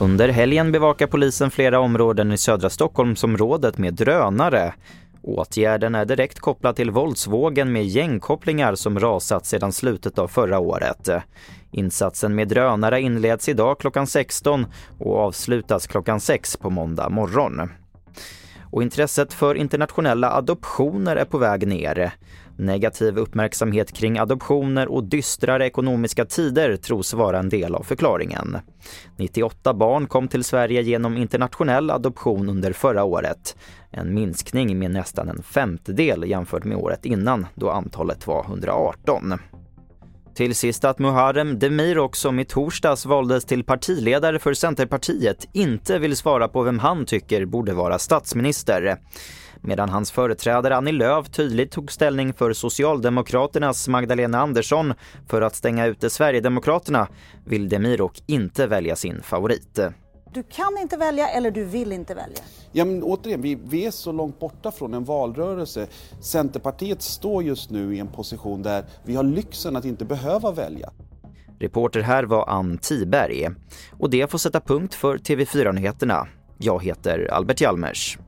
Under helgen bevakar polisen flera områden i södra Stockholmsområdet med drönare. Åtgärden är direkt kopplad till våldsvågen med gängkopplingar som rasat sedan slutet av förra året. Insatsen med drönare inleds idag klockan 16 och avslutas klockan 6 på måndag morgon. Och intresset för internationella adoptioner är på väg ner. Negativ uppmärksamhet kring adoptioner och dystrare ekonomiska tider tros vara en del av förklaringen. 98 barn kom till Sverige genom internationell adoption under förra året. En minskning med nästan en femtedel jämfört med året innan då antalet var 118. Till sist att Muharrem Demirok som i torsdags valdes till partiledare för Centerpartiet inte vill svara på vem han tycker borde vara statsminister. Medan hans företrädare Annie Lööf tydligt tog ställning för Socialdemokraternas Magdalena Andersson för att stänga ute Sverigedemokraterna vill Demirok inte välja sin favorit. Du kan inte välja eller du vill inte välja? Ja, men återigen, vi, vi är så långt borta från en valrörelse. Centerpartiet står just nu i en position där vi har lyxen att inte behöva välja. Reporter här var Ann Tiberg. Och det får sätta punkt för TV4-nyheterna. Jag heter Albert Hjalmers.